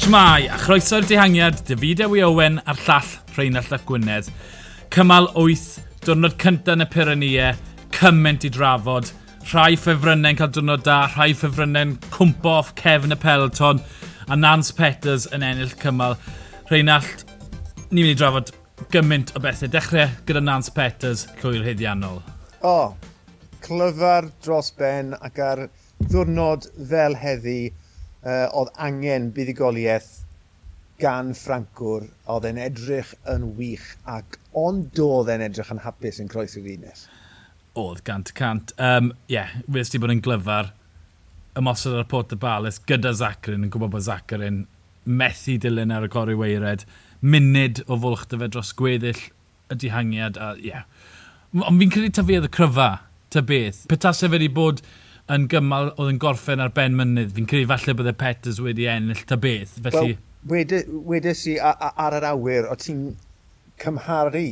Shmai, a chroeso'r dehangiad, David Ewi Owen a'r llall Rheinald Ac Gwynedd. Cymal 8, diwrnod cyntaf yn y Pyrenia, cymaint i drafod. Rhai ffefrynnau'n cael diwrnod da, rhai ffefrynnau'n cwmpo off cefn y peleton, a Nance Peters yn ennill cymal. Rheinald, ni'n mynd i drafod gymaint o bethau. Dechrau gyda Nance Peters, llwy'r heddiannol. O, oh, clyfar dros ben ac ar ddiwrnod fel heddi, uh, oedd angen buddigoliaeth gan Ffrancwr, oedd e'n edrych yn wych ac ond doedd e'n edrych yn hapus yn croes i'r unes. Oedd, gant y cant. Ie, um, yeah, wedi ti bod yn glyfar ymosod ar Port y Balus gyda Zacrin yn gwybod bod Zacrin methu dilyn ar y gori weired munud o fwlch dy fe dros gweddill y dihangiad a ie. Yeah. Ond fi'n credu tyfu y cryfa, ta beth. Petasau fe wedi bod yn gymal oedd yn gorffen ar ben mynydd. Fi'n credu falle bydde Peters wedi ennill ta beth. Felly... Well, wedes i ar yr awyr, o ti'n cymharu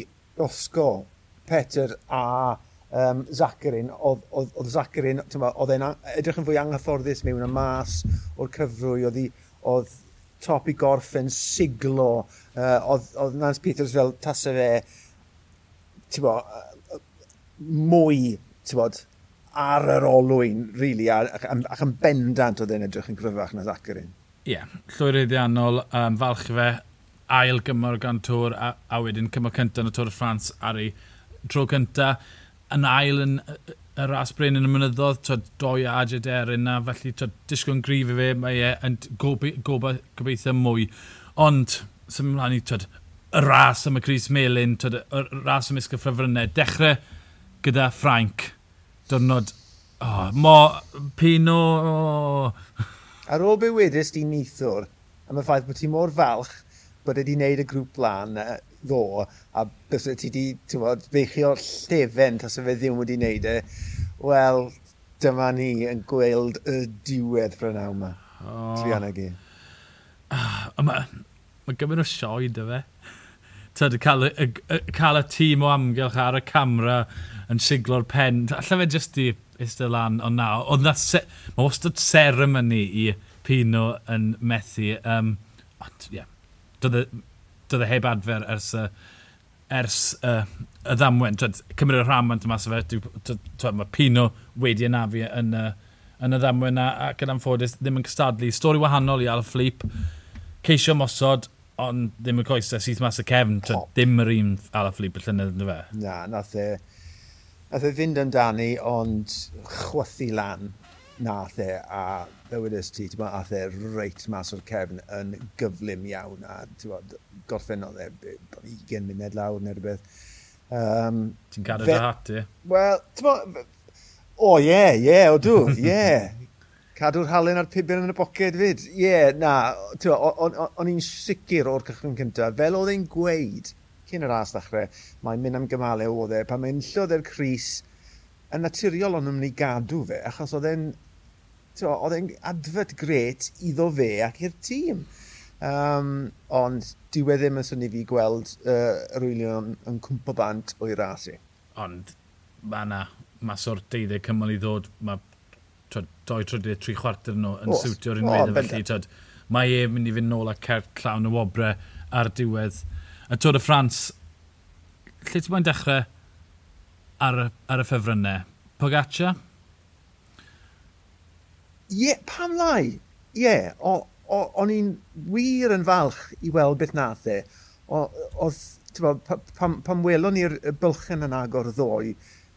Osgo, Peter a um, Zacharin, oedd Zacharin, oedd e'n edrych yn fwy anghyfforddus mewn y mas o'r cyfrwy, oedd, oedd top i gorff yn siglo, uh, oedd, oedd Nance Peters fel tasau fe, ti'n bo, mwy, ti'n bod, ar yr olwyn, really, ac, ac yn bendant oedd e'n edrych yn gryfach na Zacharin. Ie, yeah, llwyr eiddiannol, um, falch fe, ail gymor gan tŵr, a, a wedyn cymor cyntaf yn y Tŵr y Ffrans ar ei tro cyntaf. Yn ail yn y ras brein yn y mynyddodd, twyd, doi a Adjed Erin na, felly twyd, disgwyl yn grif i fe, mae e yn gobe, gobeithio mwy. Ond, sy'n mlaen i, twyd, y ras am y Cris Melin, twyd, y ras am ysgyffrafrynau, dechrau gyda Ffrainc dyrnod... Oh, mo, Pino... Oh. Ar ôl be wedys di nithwr, am y ffaith bod ti mor falch bod wedi wneud y grŵp blaen ddo, a beth ti wedi feichio llefen tas y fe ddim wedi wneud e, wel, dyma ni yn gweld y diwedd brynaw yma. Oh. Trianag i. Ah, mae ma gymaint o sioed y fe tyd, cael, y, y, cael y tîm o amgylch ar y camera yn siglo'r pen. Alla fe jyst i eistedd lan, ond na, oedd na, se, mae wastad seremoni i Pino yn methu. Um, ond, ie, yeah, doedd e heb adfer ers, uh, ers uh, y ddamwen. Twyd, cymryd y rhamant mas o fe, mae Pino wedi anafu yn, uh, yn y ddamwen ac yn anffodus ddim yn cystadlu. Stori wahanol i Al Flip, ceisio mosod, ond ddim y coesau sydd mas y cefn, oh. dim yr un Alaphilippe y llynedd yn fe. Na, nath e, nath e fynd amdani, ond chwythu lan nath e, a ddewedes ti, ti'n ath e reit mas o'r cefn yn gyflym iawn, a ti'n gorffen oedd e 20 munud lawr neu rhywbeth. Um, ti'n cadw dy hat, ie? Wel, ti'n o ie, ie, o dw, ie. Cadw'r halen a'r pibyn yn y boced fyd. Ie, yeah, na, o'n i'n sicr o'r cychwyn cyntaf. Fel oedd e'n gweud cyn yr as ddechrau, mae'n mynd am gymalau o dde, pan mae'n llod e'r Cris, yn naturiol o'n mynd i gadw fe, achos oedd e'n oedd e'n adfod gret iddo fe ac i'r tîm. Um, ond diwe ddim e, yn syni fi gweld uh, yr wylion yn cwmpo bant o'i rasu. Ond mae yna, mae sort deuddeg cymal i ddod, mae doi trydydd, tri chwarter nhw yn siwtio'r unwaith. Oh, felly, twyd, mae e mynd i fynd nôl a cert llawn y wobre ar diwedd. Y Tôr y Ffrans, lle ti'n mae'n dechrau ar, ar y ffefrynnau? Pogaccia? Ie, yeah, pam lai? Ie, yeah, o'n i'n wir yn falch i weld beth nath e. Oedd, pam, pam welon ni'r bylchen yn agor ddoi,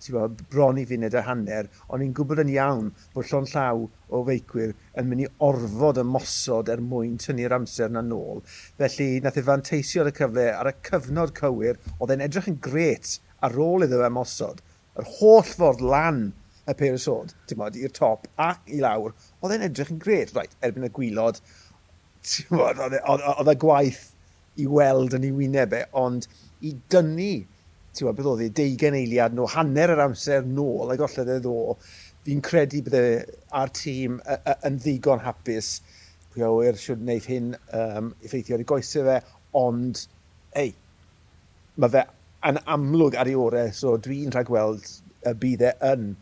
bod, bron i funud y hanner, ond ni'n gwybod yn iawn bod llon llaw o feicwyr yn mynd i orfod y mosod er mwyn tynnu'r amser na nôl. Felly, nath e fanteisio ar y cyfle ar y cyfnod cywir, oedd e'n edrych yn gret ar ôl iddo fe mosod. Yr holl ffordd lan y perisod, ti'n bod, i'r top ac i lawr, oedd e'n edrych yn gret, right, erbyn y gwylod, ti'n bod, oedd e gwaith i weld yn ei wyneb e, ond i dynnu ti'n beth oedd e, deugen eiliad nhw, hanner yr amser nôl, a golled e ddo, fi'n credu bydde a'r tîm yn ddigon hapus. Pwy awyr siwr wneud hyn um, effeithio ar ei goesau fe, ond, ei, mae fe yn amlwg ar ei orau, so dwi'n rhaid gweld y bydd e yn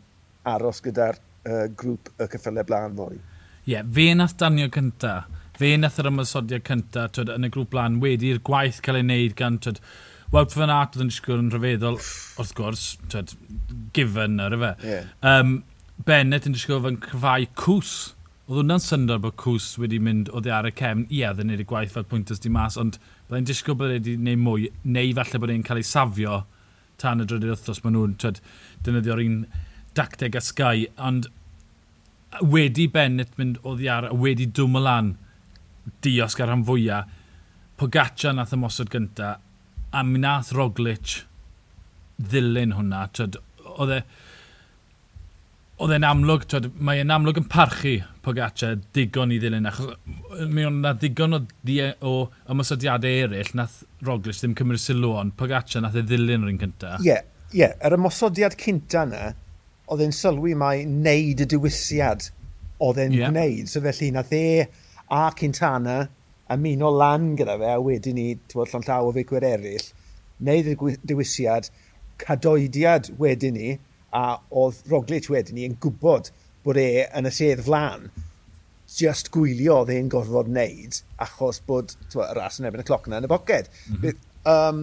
aros gyda'r uh, grŵp y cyffylau blaen fori. Ie, yeah, fe nath danio cynta, fe nath yr ymwysodiad cynta twyd, yn y grŵp blaen wedi'r gwaith cael ei wneud gan twyd, Wout van Aert oedd yn disgwyl yn rhyfeddol, wrth gwrs, tyd, given ar y fe. Yeah. Um, Bennett yn disgwyl yn cyfau cws. Oedd hwnna'n syndod bod cws wedi mynd o ddi ar y cefn. Ie, oedd yn gwneud y gwaith fel pwyntas di mas, ond byddai'n disgwyl bod e wedi gwneud mwy, neu falle bod e'n cael ei safio tan y drydydd wythnos maen nhw'n dynyddio'r un dacteg a Sky, ond wedi Bennett mynd o ddiar, wedi dwm o lan diosg ar rhan fwyaf, Pogaccia nath ymosod mosod gyntaf, a mi nath Roglic ddilyn hwnna. Oedd e... Oedd e'n amlwg, twyd, mae e'n amlwg yn parchu Pogaccia digon i ddilyn, achos mi o'n na digon o, die, o ymosodiadau eraill, nath Roglic ddim cymryd sylw ond Pogaccia nath e ddilyn rhywun cynta. Ie, yeah, ie, yeah. yr ymosodiad cynta yna, oedd e'n sylwi mae wneud y diwysiad oedd e'n yeah. gwneud, so felly nath e a Cintana ymuno lan gyda fe, a wedyn ni, ti'n llon llaw o feicwyr eraill, wneud y dewisiad, cadoediad wedyn ni, a oedd Roglic wedyn ni yn gwybod bod e yn y sedd flan, just gwylio oedd e'n gorfod wneud, achos bod twa, y ras yn erbyn y cloc yna yn y boced. Mm -hmm. um,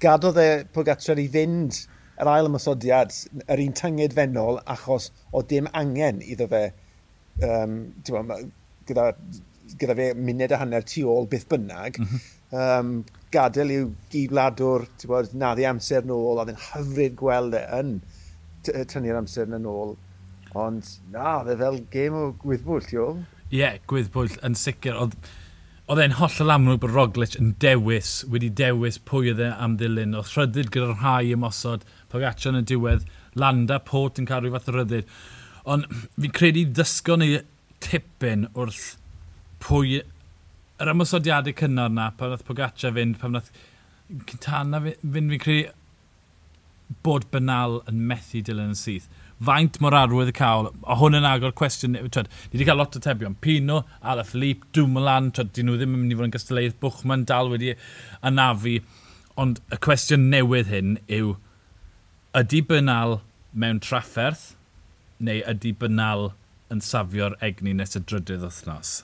gadodd e Pogacar i fynd yr ail ymosodiad, yr un tynged fennol, achos o dim angen iddo fe um, ma, gyda gyda fe muned a hanner tu ôl beth bynnag, mm -hmm. um, gadael i'w gydladwr, ti'n bod, na ddi amser nôl, oedd yn hyfryd gweld e yn tynnu'r amser yn ôl. Ond na, oedd e fel gêm o gwyddbwyll, ti ôl? Ie, yeah, gwyddbwyll yn sicr. Oedd, oedd e'n hollol amlwg bod Roglic yn dewis, wedi dewis pwy oedd e am ddilyn. Oedd rhyddid gyda'r rhai ymosod, Pogaccio yn y diwedd, Landa, Port yn cael rhyw fath o rhyddid. Ond fi'n credu ddysgo ni tipyn wrth pwy... Yr ymwysodiadau cynnar na, pan wnaeth Pogaccia fynd, pan wnaeth Cintana fynd, fi'n credu bod banal yn methu dilyn yn syth. Faint mor arwydd y cael, a hwn yn agor cwestiwn, twed, ni wedi cael lot o tebion. Pino, Ala Philippe, Dumoulin, twed, dyn nhw ddim yn mynd i fod yn gystyleidd, Bwchman dal wedi anafu. Ond y cwestiwn newydd hyn yw, ydy banal mewn trafferth, neu ydy banal yn safio'r egni nes y drydydd wythnos?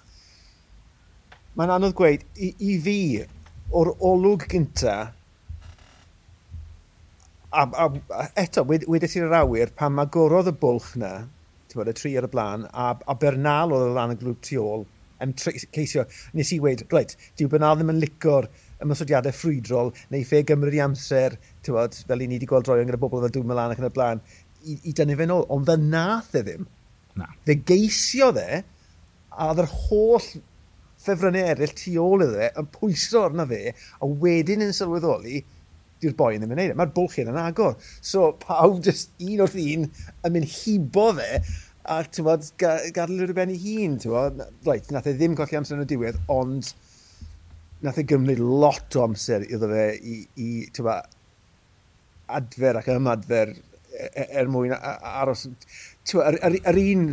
mae'n anodd gweud, i, i fi, o'r olwg gynta, a, a, a eto, wedi ti'n i'r awyr, pan mae gorodd y bwlch na, ti'n bod, y tri ar y blaen, a, a Bernal oedd y lan y glwb tu ôl, yn ceisio, nes i weid, reit, diw Bernal ddim yn licor ymwysodiadau ffrwydrol, neu fe gymryd i amser, ti'n bod, fel i ni wedi gweld droion gyda bobl fel dwi'n mynd ac yn y blaen, i, i dynnu fe ôl, ond fe nath e ddim. Na. Fe geisio dde, a oedd yr holl ffefrynnau eraill tu ôl iddo fe yn pwyso arna fe, a wedyn yn sylweddoli, di'r boi yn ddim yn neud e. Mae'r bwlch yn agor. So pawb just un wrth un yn mynd hibo fe, a tywod, gadael yr ben ei hun, tywod. Reit, nath e ddim colli amser yn y diwedd, ond nath e gymryd lot o amser iddo fe i, i tywod, adfer ac ymadfer er, er mwyn aros. Tywod, yr, yr, yr un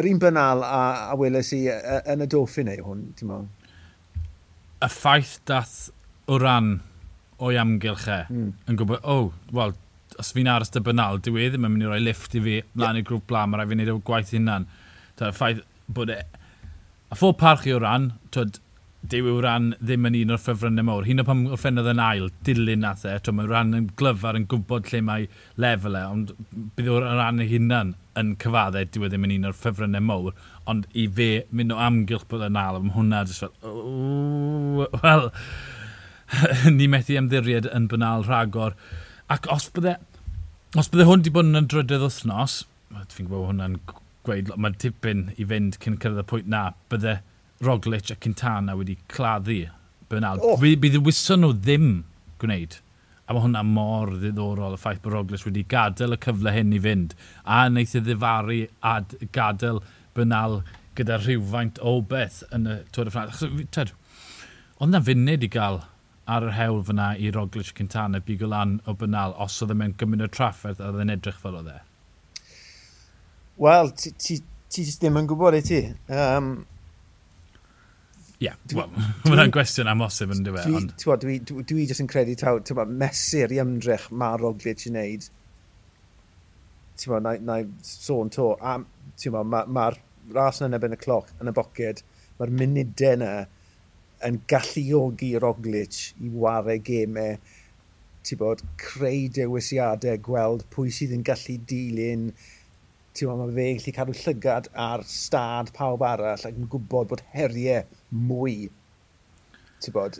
yr un bynal a, a weles i yn y doffin ei hwn, ti'n meddwl? Y ffaith dath o ran o'i amgylch e, mm. yn gwybod, o, oh, wel, os fi'n aros dy bynal, dyw e ddim yn mynd i roi lift i fi, mlaen yeah. i'r grŵp blaen, mae rai fi'n neud o gwaith hunan. Y ffaith bod e... A phod parchu o ran, twyd, dyw yw ran ddim yn un o'r ffefrynnau mawr. Hyn o pan orffennodd yn ail, dilyn nath e. Mae ran yn glyfar yn gwybod lle mae lefel e, ond bydd o'r ran y hunan yn cyfadde, dyw e ddim yn un o'r ffefrynnau mawr. Ond i fe, mynd o amgylch bod yn ail, mae hwnna jyst fel... Wel, ni methu ymddiried yn banal rhagor. Ac os bydde... Os bydde hwn wedi bod yn drydydd wythnos, fi'n gwybod hwnna'n gweud, mae tipyn i fynd cyn cyrraedd y pwynt na, bydde Roglic a Cintana wedi claddu Bernal. Oh. Bydd wyson nhw ddim gwneud. A mae hwnna mor ddiddorol y ffaith bod Roglic wedi gadael y cyfle hyn i fynd. A wneith i ddifaru a gadael Bernal gyda rhywfaint o beth yn y Tôr y Ffrans. Ond na funud i gael ar yr hewl fyna i Roglic Cintana bigo lan o Bernal os oedd e mewn gymaint o trafferth a oedd e'n edrych fel oedd e? Wel, ti, ti, ti ddim yn gwybod i ti. Um, Ie, mae'n gwestiwn amosib yn dweud. Dwi, dwi, dwi, dwi, dwi jyst yn credu taw, taw, mesur i ymdrech mae Roglic i wneud. Ti'n na, na sôn to, a ti'n mae'r ma, ma ras yn ebyn y cloc yn y boced, mae'r munudau yna yn galluogi Roglic i wario gemau, ti bod, creu dewisiadau, gweld pwy sydd yn gallu dilyn, ti'n mae fe gallu cadw llygad ar stad pawb arall ac yn gwybod bod heriau mwy bod,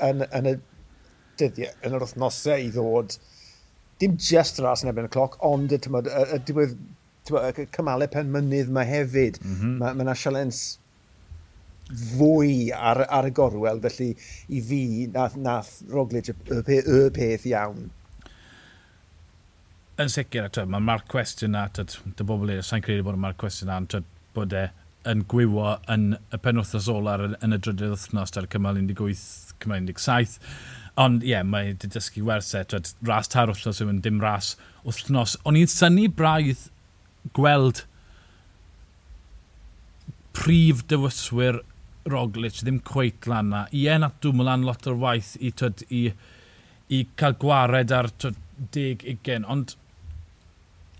yn, yn y dyddiau, yn yr wythnosau i ddod, dim just ras yn ebyn y cloc, ond y, tymod, y, y diwedd y cymalau pen mynydd mae hefyd. Mm -hmm. Mae yna ma sialens fwy ar, ar y gorwel, felly i fi nath, nath Roglic y, y, y peth iawn yn sicr, mae'r marc cwestiwn na, dy bobl i'r sa'n credu bod y marc cwestiwn na, bod e yn gwywo yn y penwthnos olar yn, yn y drydydd wythnos ar cymal 18, cymal 17. Ond ie, yeah, mae wedi dysgu werthau. E, twyd, ras tar wythnos yw yn dim ras wythnos. O'n i'n syni braidd gweld prif dywyswyr Roglic ddim cweit lan na. Ie, na lan lot o'r waith i, twyd, i, i cael gwared ar 10-20, ond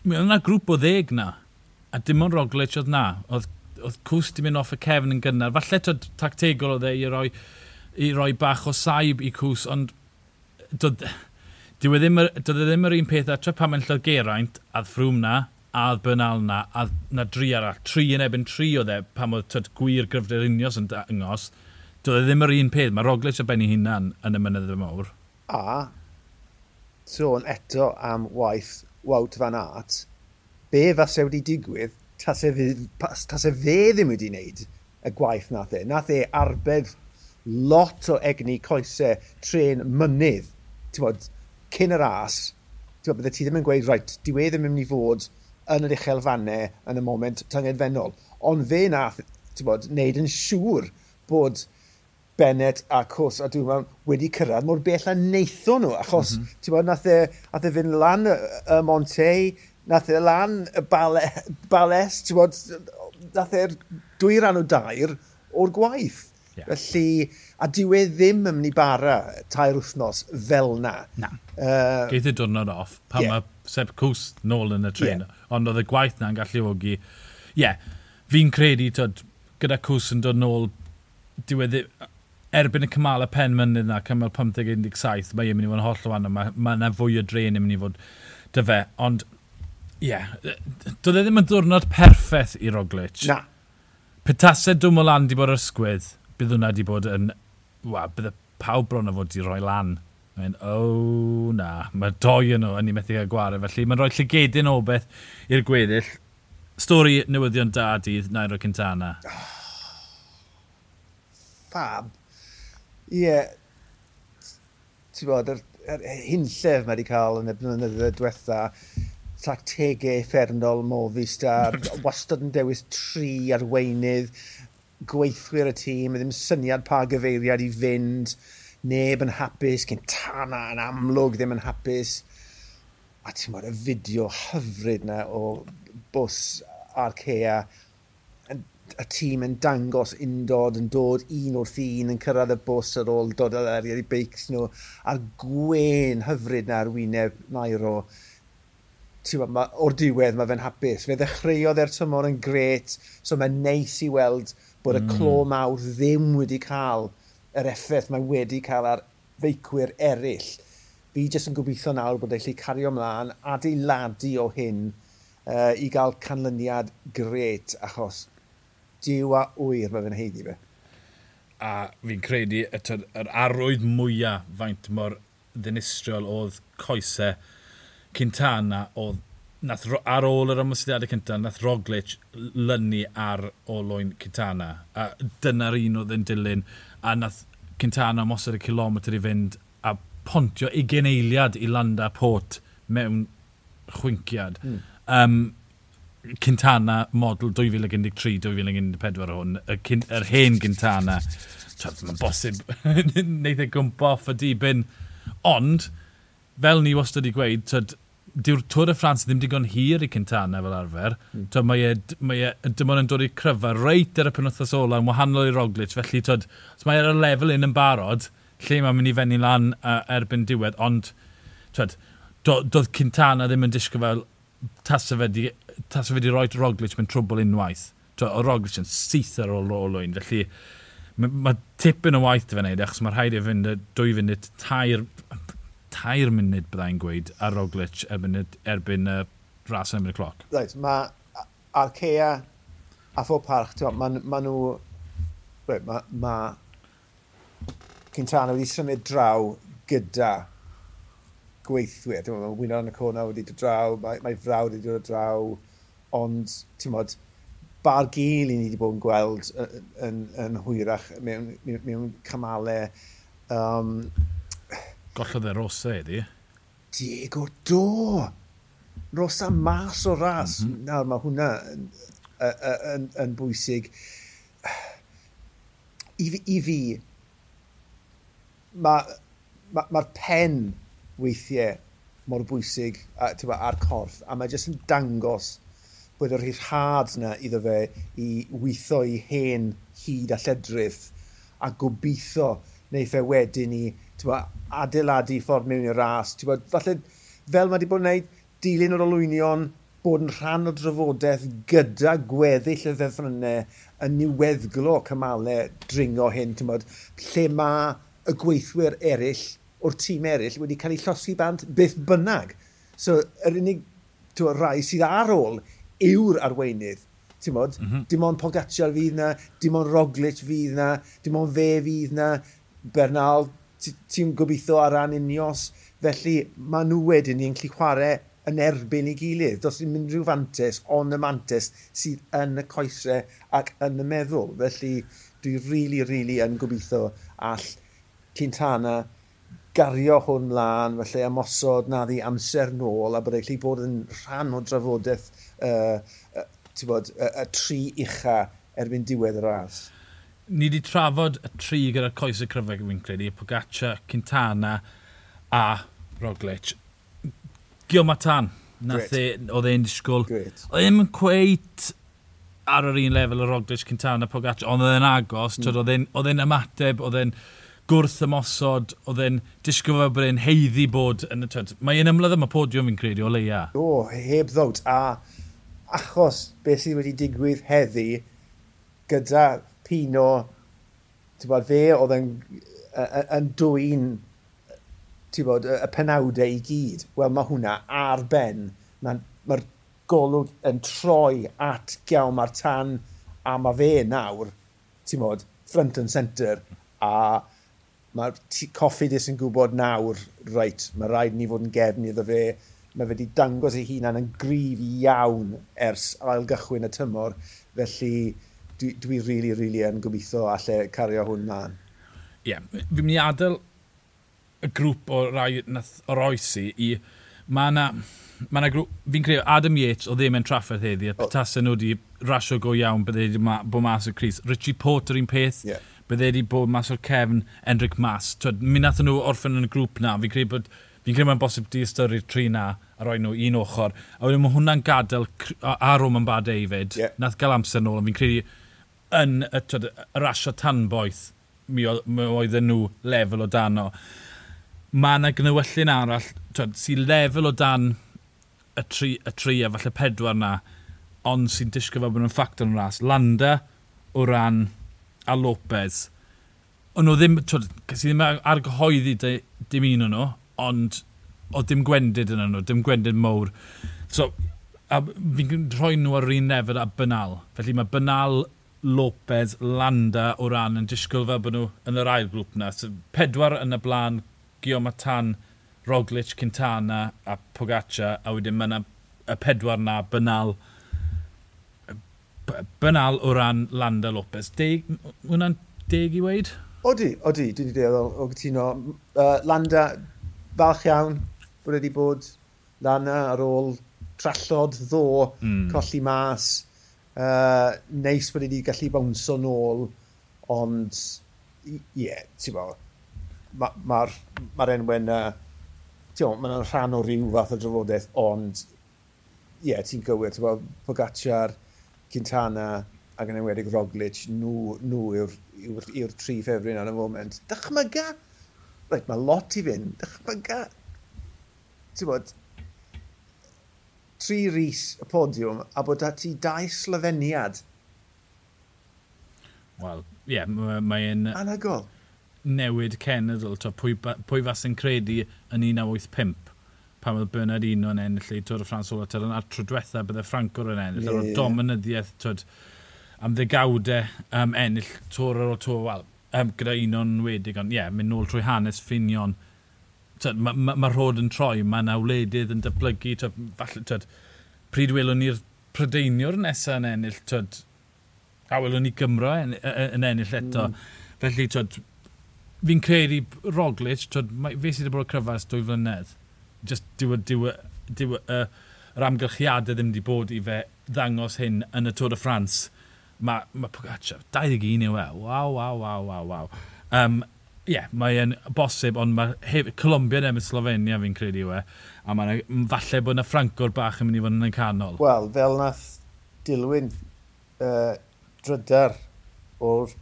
mi oedd yna grŵp o ddeg na, a dim ond Roglic oedd na. Oedd, oedd Cws di mynd off y cefn yn gynnar. Falle tod tactegol oedd e i roi, i roi bach o saib i Cws, ond doedd, e ddim, doedd e ddim yr un peth atra pan mae'n lladd Geraint, a ddfrwm na, a dd Bernal na, a na dri arall, tri yn ebyn tri oedd e, pan oedd tyd gwir gryfder unios yn dangos, doedd e ddim yr un peth. Mae Roglic a ben hunan yn y mynydd y mawr. A, sôn so, eto am waith Wout Van Aert, be fase wedi digwydd tas e, tas e fe ddim wedi wneud y gwaith nath e. Nath e arbed lot o egni coesau tren mynydd, ti'n bod, cyn yr as, ti'n bod, bydde ti ddim yn gweud, rhaid, di we ddim yn mynd i fod yn yr uchelfannau yn y moment tyngedfennol. Ond fe nath, ti'n bod, wneud yn siŵr bod Bennett a Cws, a dwi'n wedi cyrraedd mor bell a neithon nhw, achos, mm -hmm. ti'n bod, nath e, nath e fynd lan y, y Montei nath e lan y bale, bales, ti'n bod, nath e'r dwy ran o dair o'r gwaith. Yeah. Felly, a dyw e ddim yn mynd i bara tair wythnos fel na. Na. Uh, Geith y diwrnod off, pan yeah. mae Seb Cws nôl yn y tren, yeah. ond oedd y gwaith na'n gallu galluogi. Ie, yeah. fi'n credu, tyd, gyda Cws yn dod nôl, dyw e ddim, erbyn y cymal y pen mynydd na, cymal 15-17, mae e'n mynd i fod yn holl o fanno. Mae yna ma fwy o dren yn mynd i fod dy fe. Ond, ie, yeah, doedd e ddim yn ddiwrnod perffaith i Roglic. Na. Petasau dwm o lan di bod ar ysgwydd, bydd hwnna di bod yn, wa, bydd y pawb bron o fod di roi lan. Mae'n, o oh, na, mae doi yn nhw yn ei methu cael gwared, felly mae'n rhoi llygedyn o beth i'r gweddill. Stori newyddion da dydd, Nairo Cintana. Oh, ah. fab Ie. Ti'n bod, yr, yr hunllef mae wedi cael yn y blynyddoedd diwetha, tactegau effernol Movistar, wastad yn dewis tri arweinydd, gweithwyr y tîm, ddim syniad pa gyfeiriad i fynd, neb yn hapus, cyn tana yn amlwg ddim yn hapus. A ti'n bod y fideo hyfryd na o bws a'r cea y tîm yn dangos undod yn dod un wrth un yn cyrraedd y bws ar ôl dod ar arian i beics nhw a'r gwen hyfryd na ar wyneb Nairo ma, o'r diwedd mae fe'n hapus. Fe ddechreuodd e'r tymor yn gret, so mae'n neis i weld bod mm. y clo mawr ddim wedi cael yr effaith mae wedi cael ar feicwyr eraill. Fi jyst yn gobeithio nawr bod e'n cario ymlaen adeiladu o hyn uh, i gael canlyniad gret achos diw a wyr mae fe'n heiddi fe. A fi'n credu yr er arwydd mwyaf faint mor ddinistriol oedd coesau Cintana oedd nath, ar ôl yr ymwysdiadau cyntaf, nath Roglic lynu ar olwyn Cintana. A dyna'r un oedd yn dilyn, a nath Cintana mosod y kilometr i fynd a pontio i geneiliad i landa pot mewn chwynciad. Mm. Um, Cintana model 2013-2014 hwn, yr hen Cintana, mae'n bosib wneud e gwmpa off y dibyn, ond fel ni wastad wedi gweud, tyd, dyw'r Tôr y Ffrans ddim digon hir i Cintana fel arfer. Mm. Tyd, mae e, mae e dim ond yn dod i cryfa reit ar y penwthas ola yn wahanol i Roglic. Felly, tyd, os mae ar y lefel un yn barod, lle mae'n mynd i fenni lan uh, erbyn diwedd. Ond, tyd, do, doedd Cintana ddim yn disgo fel tasa fe di tas fi wedi rhoi Roglic mewn trwbl unwaith. O Roglic yn syth ar ôl olwyn, felly mae ma tipyn o waith fe wneud, achos mae'r rhaid i fynd y dwy funud tair, tair munud byddai'n gweud ar Roglic erbyn, erbyn y ras yn y cloc. Right, mae Arkea a phob Parch, mae ma nhw... Right, mae ma Cintana wedi symud draw gyda gweithwyr. Dwi'n meddwl, wyno yn y corna wedi dod draw, mae, mae frawd wedi dod draw, ond ti'n modd bar gil i ni wedi bod yn gweld yn, yn, yn hwyrach mewn, mewn, mewn cymalau. Um, Gollodd e Rosa e, iddi. Diego Do! Rosa mas o ras. Mm -hmm. Nawr mae hwnna yn, yn, yn, yn bwysig. I, i fi, mae'r ma, ma pen weithiau mor bwysig a, a'r corff, a mae jyst yn dangos bod yr hirhad yna iddo fe i weithio i hen hyd a lledrith a gobeithio neu fe wedyn i tywa, adeiladu ffordd mewn i'r ras. Tywa, falle, fel mae wedi bod yn gwneud, dilyn o'r olwynion, bod yn rhan o drafodaeth gyda gweddill y ddefrynnau yn niweddglo cymalau dringo hyn, bod, lle mae y gweithwyr eraill o'r tîm eraill wedi cael eu llosi bant byth bynnag. So, yr unig twa, rai sydd ar ôl yw'r arweinydd. Ti'n bod? Mm -hmm. Dim ond Pogacar fydd na, dim ond Roglic fydd na, dim ond fe fydd na, Bernal, ti'n gobeithio ar ran unios. Felly mae nhw wedyn ni'n gallu chwarae yn erbyn ei gilydd. Does ddim unrhyw fantes, ond y mantes sydd yn y coesau ac yn y meddwl. Felly dwi rili, really, rili really yn gobeithio all Cintana gario hwn lan, felly ymosod na ddi amser nôl a bod eich bod yn rhan o drafodaeth uh, uh, bod, y, y tri ucha erbyn diwedd y ras. Ni wedi trafod y tri gyda'r coes y cryfau fi'n credu, Pogaccia, Quintana a Roglic. Giomatan, nath e, oedd e'n disgwyl. Oedd e'n cweit ar yr un lefel y Roglic, Quintana, Pogaccia, ond oedd e'n agos, mm. oedd e'n ymateb, oedd e'n gwrth ymosod, oedd e'n disgwyl bod e'n heiddi bod yn y tyd. Mae e'n ymladd am y podiwm fi'n credu o leia. O, heb ddod. A achos beth sydd wedi digwydd heddi gyda Pino, ti'n bod, fe oedd yn, yn dwy'n bod, y penawdau i gyd. Wel, mae hwnna ar ben. Mae'r ma golwg yn troi at gael mae'r tan a mae fe nawr, ti'n bod, front and centre a mae'r coffi dis yn gwybod nawr, reit, mae rhaid ni fod yn gefn iddo fe mae fe wedi dangos ei hunan yn gryf iawn ers ail gychwyn y tymor. Felly dwi, dwi rili, really, rili really yn gobeithio allai cario hwn mlaen. Ie, yeah, fi'n mynd i adael y grŵp o rai nath o'r oes i. Mae yna... Mae yna grŵp... Fi'n credu Adam Yates o ddim e yn trafferth heddi, a petasau nhw wedi rasio go iawn bydde wedi bod mas o Cris. Richie Porter un peth. Yeah. Bydde wedi bod mas o'r cefn Enric Mas. Twyd, mi nath nhw orffen yn y grŵp na. Fi'n credu bod... Fi'n credu mae'n bosib di ystyried tri na a roi nhw un ochr. A wedyn mae hwnna'n gadael ar yn bad David. Yeah. Nath gael amser nôl, fi'n credu yn y, twyd, y rasio tanboeth mi oedd e nhw lefel o dano. Mae yna gnywyllun arall twyd, sy'n lefel o dan y tri, y tri a falle pedwar na, ond sy'n disgo fel bod nhw'n ffactor yn ras. Landa o ran a Lopez. Ond nhw ddim, twyd, cys ddim argyhoeddi dim un o'n nhw, ond o dim gwendid yn nhw, dim gwendid mowr. So, a fi'n rhoi nhw ar un nefyd a Bynal. Felly mae Bynal, Lopez, Landa o ran yn disgwyl fel bod nhw yn yr ail grŵp na. So, pedwar yn y blaen, Guillaume Matan, Roglic, Quintana a Pogaccia, a wedyn mae yna y pedwar na, Bynal, Bynal o ran Landa Lopez. Deg, hwnna'n deg i weid? Odi, odi, dwi wedi deall o gytuno. Uh, Landa, falch iawn, bod wedi bod lan ar ôl trallod ddo, mm. colli mas, uh, neis bod wedi gallu bownso nôl, ond ie, yeah, ti'n bo, mae'r ma, ma, ma enwen uh, ti'n mae'n rhan o ryw fath o drafodaeth, ond ie, yeah, ti'n gywir, ti'n bo, Pogacar, Quintana, ac yn enwedig Roglic, nhw, nhw yw'r yw, yw, yw tri ffefryn ar y foment. Dychmyga, right, mae lot i fynd, dychmyga ti'n bod, tri ris y podiwm a bod ti dau slyfeniad. Wel, ie, yeah, mae'n... Anagol. Newid cenedl, to, pwy, pwy fas yn credu yn 1985 pan oedd Bernard Uno yn ennill i Tôr y Ffrans Ola Tyron a'r trodwetha bydde Franco yn ennill yeah, ar o dominyddiaeth tyd, am ddegawdau um, ennill Tôr ar ôl Tôr, wel, um, gyda Uno'n wedig, ond ie, yeah, mynd nôl trwy hanes ffinion mae'r ma, ma, rhod yn troi, mae yna wledydd yn datblygu, tyd, falle, tyd, pryd welwn ni'r prydeiniwr nesaf yn ennill, tyd, a welwn ni Gymro yn, yn ennill eto. Mm. Felly, tyd, fi'n credu Roglic, tyd, mae, fe sydd wedi bod y cryfas dwy flynedd, just dyw, dyw, diw, uh, yr amgylchiadau ddim wedi bod i fe ddangos hyn yn y Tôr y Ffrans. Mae ma Pogacar, 21 yw e, waw, waw, waw, waw, waw. Um, Ie, yeah, mae'n bosib, ond mae Colombia yn Slovenia fi'n credu yw e, a mae'n falle bod yna Ffrancwr bach yn mynd i fod yn y canol. Wel, fel nath dilwyn uh, drydar o'r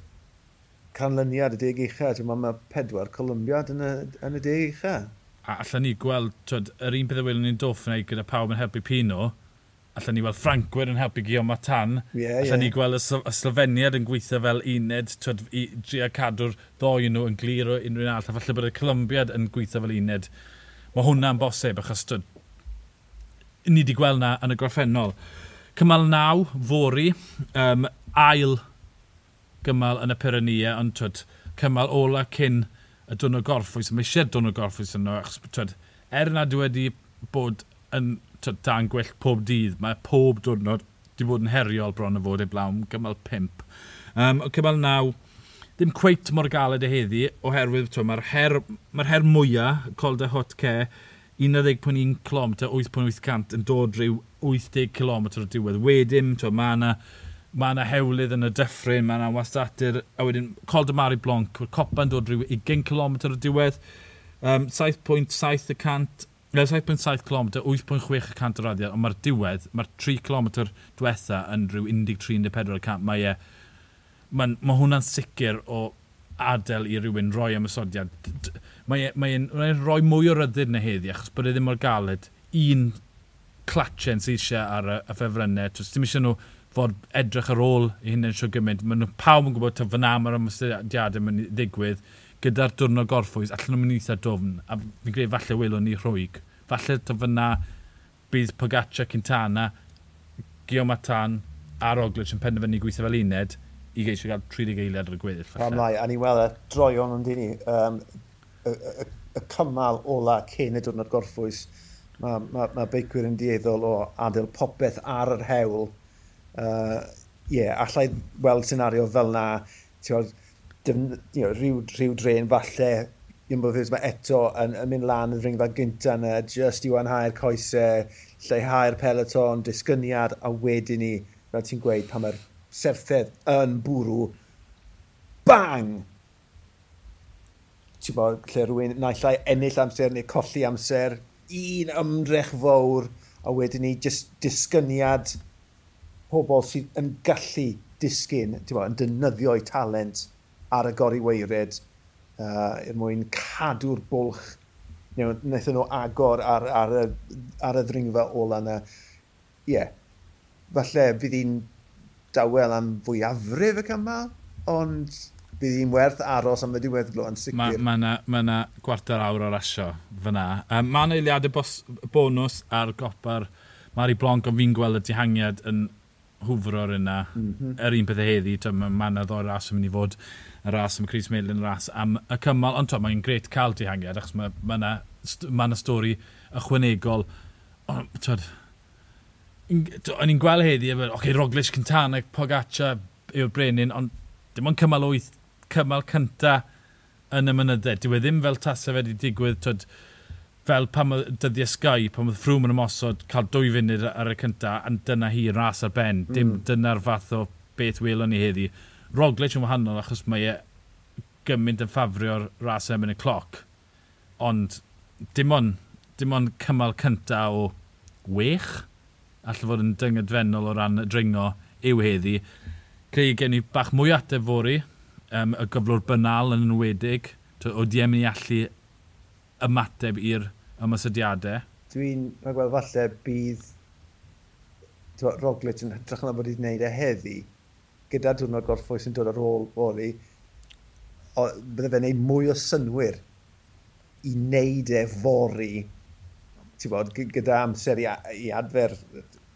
canlyniad y deg eicha, ti'n mae pedwar Colombiad yn y, yn y deg eicha. A allan ni gweld, twyd, yr un peth y welwn ni'n doffnau gyda pawb yn helpu Pino, allan ni weld Ffrancwyr yn helpu Guillaume Matan. Yeah, allan yeah. ni gweld y, y Sloveniad yn gweithio fel uned, twyd, i dria cadw'r ddoi nhw yn glir o unrhyw un all. A falle bod y Colombiad yn gweithio fel uned. Mae hwnna'n bosib, achos twyd, ni wedi gweld na yn y gorffennol. Cymal naw, fori, um, ail gymal yn y Pyrenia, ond twyd, cymal ola cyn y dwrnod gorffwys. Mae eisiau dwrnod gorffwys yno, achos twyd, er nad wedi bod yn dan gwell pob dydd. Mae pob diwrnod wedi bod yn heriol bron y fod ei blawn, gymal 5. Um, o cymal 9, ddim cweit mor galed y heddi, oherwydd mae'r her, mae her mwyaf, col de hot care, 11.1 km, 8.8 yn dod rhyw 80 km o'r diwedd. Wedyn, mae yna mae yna hewlydd yn y dyffryn, mae yna wastadur, a wedyn Col de Mari Blanc, mae'r copa'n dod rhyw 20 km o'r diwedd, um, 7.7 y cant 7.7 km, 8.6 cant o raddiad, ond mae'r diwedd, mae'r 3 km diwetha yn rhyw 13-14 e, mae e, mae, mae hwnna'n sicr o adael i rywun roi ymysodiad. Mae'n mae mae rhoi mwy o ryddid na heddi, achos bod e ddim mor galed. Un clatchen sydd eisiau ar y, y ffefrynnau. Ti'n eisiau nhw fod edrych ar ôl i hynny'n siw gymaint. Mae nhw pawb yn gwybod ta fyna mae'r ymysodiadau yn ddigwydd gyda'r diwrnod gorffwys, allan nhw'n mynd eitha dofn, a fi'n credu falle welwn ni rhwyg. Falle to fyna bydd Pogaccia Cintana, Guillaume Matan a Roglic yn penderfynu gweithio fel uned i geisio gael 30 eiliad ar y gweddill. Pam lai, a ni weld y droion ond i ni, um, y, y, y, cymal ola cyn y diwrnod gorffwys, mae ma, ma beicwyr yn dieddol o adael popeth ar yr hewl. Ie, uh, yeah, allai weld senario fel na, ti'n defn, you know, rhyw, rhyw dren falle Imbofils mae eto yn, yn mynd lan yn ddringfa gynta yna, just i wanhau'r coesau, lleihau'r peloton, disgyniad, a wedyn ni, fel ti'n gweud, pan mae'r serthedd yn bwrw, bang! Ti'n bod, lle rhywun naillai ennill amser neu colli amser, un ymdrech fawr, a wedyn ni, just disgyniad pobl sydd yn gallu disgyn, ti'n bod, yn dynyddio eu talent, ar y gori weired uh, er mwyn cadw'r bwlch. You know, wnaethon nhw agor ar, ar, y, ar y ddringfa ola yna. Ie, yeah. falle fydd hi'n dawel am fwyafrif y cymal, ond bydd hi'n werth aros am y diweddglo yn sicr. Mae ma yna ma, ma gwarter awr o rasio fyna. Um, mae yna eiliadau bonus ar gopa'r Mari Blanc, ond fi'n gweld y dihangiad yn hwfro'r yna. Mm -hmm. Yr un pethau heddi, mae manad o'r ras yn mynd i fod y ras am Chris Cris Melin ras am y cymal, ond mae'n gret cael dihangiad achos mae yna ma ma stori ychwanegol. O'n i'n gweld heddi, oce, okay, Roglic, Cintana, Pogaccia yw'r brenin, ond dim ond cymal 8, cymal cynta yn y mynyddau. Dyw e ddim fel tasau fe wedi digwydd, twyd, fel pam oedd dyddiau Sky, pam oedd ffrwm yn ymosod, cael dwy funud ar y cynta, a dyna hi ras ar ben. Mm. Dim hmm. dyna'r fath o beth welon ni heddi. Roglic yn wahanol achos mae e gymaint yn ffafrio'r ras yn y cloc. Ond dim ond, dim ond cymal cynta o wech, allai fod yn dyngedfennol o ran y dringo yw heddi. Creu gen i bach mwy ateb fori, um, y gyflwr bynal yn enwedig, o diemyn i allu ymateb i'r ymwysodiadau? Dwi'n gweld falle bydd Roglic yn hytrach na bod wedi gwneud e heddi, gyda diwrnod gorffwys sy'n dod ar ôl boli, bydde fe'n gwneud mwy o synwyr i wneud e fori bod, gyda amser i, i adfer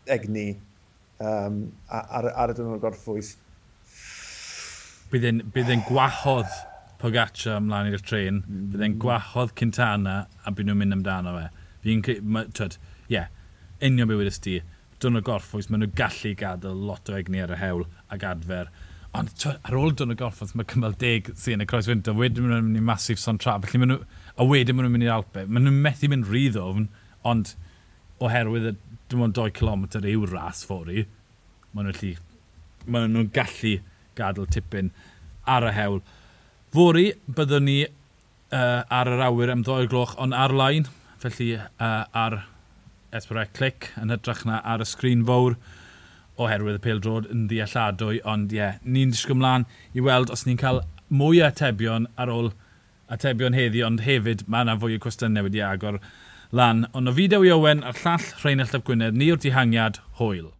egni um, ar, ar y diwrnod gorffwys. Bydd e'n gwahodd Pogaccia ymlaen i'r tren, mm. byddai'n gwahodd Cintana a byd nhw'n mynd amdano fe. Fi'n credu, ie, yeah, union bywyd ysdi, dyn o gorffwys, maen nhw gallu gadael lot o egni ar y hewl ac adfer. Ond twyd, ar ôl dyn o gorffwys, mae cymal deg sy'n y croes wynta, wedyn maen nhw'n mynd i masif son tra, felly maen nhw, a wedyn maen nhw'n mynd i'r Alpe. Maen nhw'n methu mynd rydd ofn, ond oherwydd y dim ond 2 km yw ras ffori, maen nhw'n gallu gadael tipyn ar y hewl. Fori byddwn ni uh, ar yr awyr am ddoi gloch, ond ar-lain, felly uh, ar S4C clic yn hytrach na ar y sgrin fawr oherwydd y pêl drod yn ddealladwy, ond ie, yeah, ni'n disgwyl mlaen i weld os ni'n cael mwy o atebion ar ôl atebion heddi, ond hefyd mae yna fwy o cwestiynau wedi agor lan. Ond o fideo i Owen a'r llall Rheinald Llaf Gwynedd, ni o'r dihangiad, hwyl.